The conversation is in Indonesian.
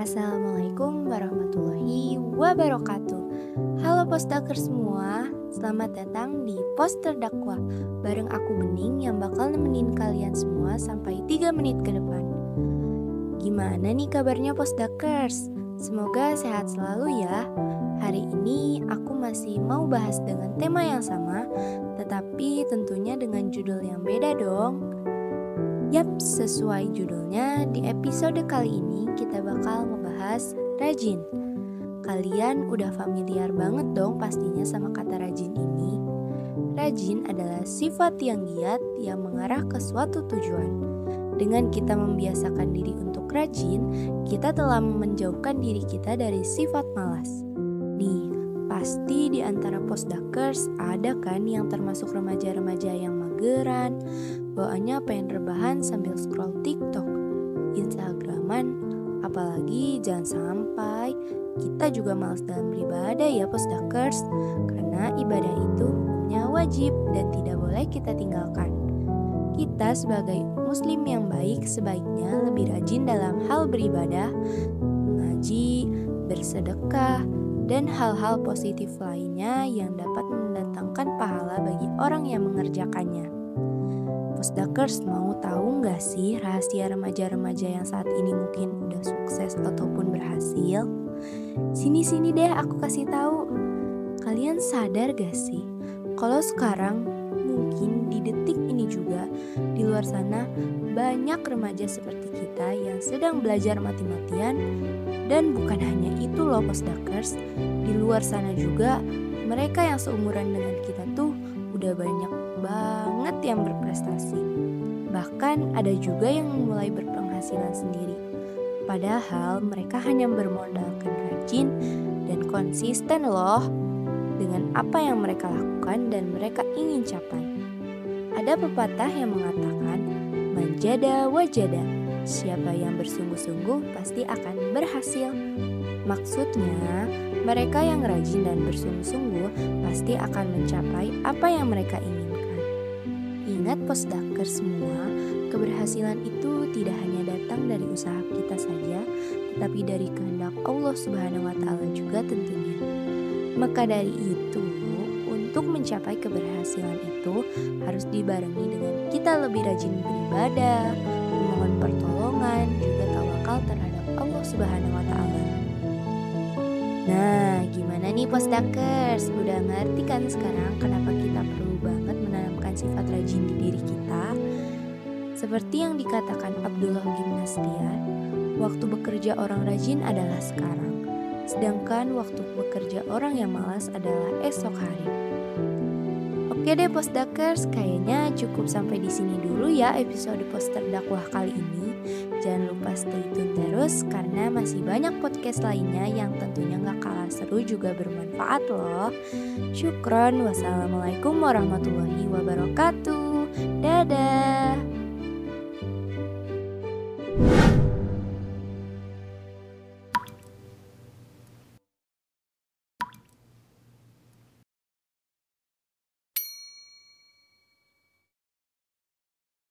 Assalamualaikum warahmatullahi wabarakatuh. Halo postaker semua Selamat datang di Poster Dakwah Bareng aku Bening yang bakal nemenin kalian semua sampai 3 menit ke depan. Gimana nih kabarnya postakers? Semoga sehat selalu ya. Hari ini aku masih mau bahas dengan tema yang sama Tetapi tentunya dengan judul yang beda dong. Yap, sesuai judulnya, di episode kali ini kita bakal ngebahas rajin. Kalian udah familiar banget dong pastinya sama kata rajin ini. Rajin adalah sifat yang giat yang mengarah ke suatu tujuan. Dengan kita membiasakan diri untuk rajin, kita telah menjauhkan diri kita dari sifat malas. Nih, pasti di antara postdakers ada kan yang termasuk remaja-remaja yang mageran, bawaannya pengen rebahan sambil scroll TikTok, Instagraman, apalagi jangan sampai kita juga males dalam beribadah ya postdakers, karena ibadah itu punya wajib dan tidak boleh kita tinggalkan. Kita sebagai muslim yang baik sebaiknya lebih rajin dalam hal beribadah, mengaji, bersedekah, dan hal-hal positif lainnya yang dapat mendatangkan pahala bagi orang yang mengerjakannya. Postdakers mau tahu nggak sih rahasia remaja-remaja yang saat ini mungkin udah sukses ataupun berhasil? Sini-sini deh aku kasih tahu. Kalian sadar gak sih kalau sekarang mungkin di detik ini juga di luar sana banyak remaja seperti kita yang sedang belajar mati-matian dan bukan hanya itu loh postdakers, di luar sana juga mereka yang seumuran dengan kita tuh udah banyak banget yang berprestasi. Bahkan ada juga yang mulai berpenghasilan sendiri. Padahal mereka hanya bermodalkan rajin dan konsisten loh dengan apa yang mereka lakukan dan mereka ingin capai. Ada pepatah yang mengatakan, manjada wajada, Siapa yang bersungguh-sungguh pasti akan berhasil. Maksudnya, mereka yang rajin dan bersungguh-sungguh pasti akan mencapai apa yang mereka inginkan. Ingat postdaker semua, keberhasilan itu tidak hanya datang dari usaha kita saja, tetapi dari kehendak Allah Subhanahu wa taala juga tentunya. Maka dari itu, untuk mencapai keberhasilan itu harus dibarengi dengan kita lebih rajin beribadah, memohon pertolongan, juga tawakal terhadap Allah Subhanahu wa taala. Nah, gimana nih postdakers? Udah ngerti kan sekarang kenapa kita perlu menanamkan sifat rajin di diri kita? Seperti yang dikatakan Abdullah Gimnastiar, waktu bekerja orang rajin adalah sekarang, sedangkan waktu bekerja orang yang malas adalah esok hari. Oke deh postdakers, kayaknya cukup sampai di sini dulu ya episode poster dakwah kali ini. Jangan lupa stay tune terus karena masih banyak podcast lainnya yang tentunya gak kalah seru juga bermanfaat loh. Syukron, wassalamualaikum warahmatullahi wabarakatuh. Dadah.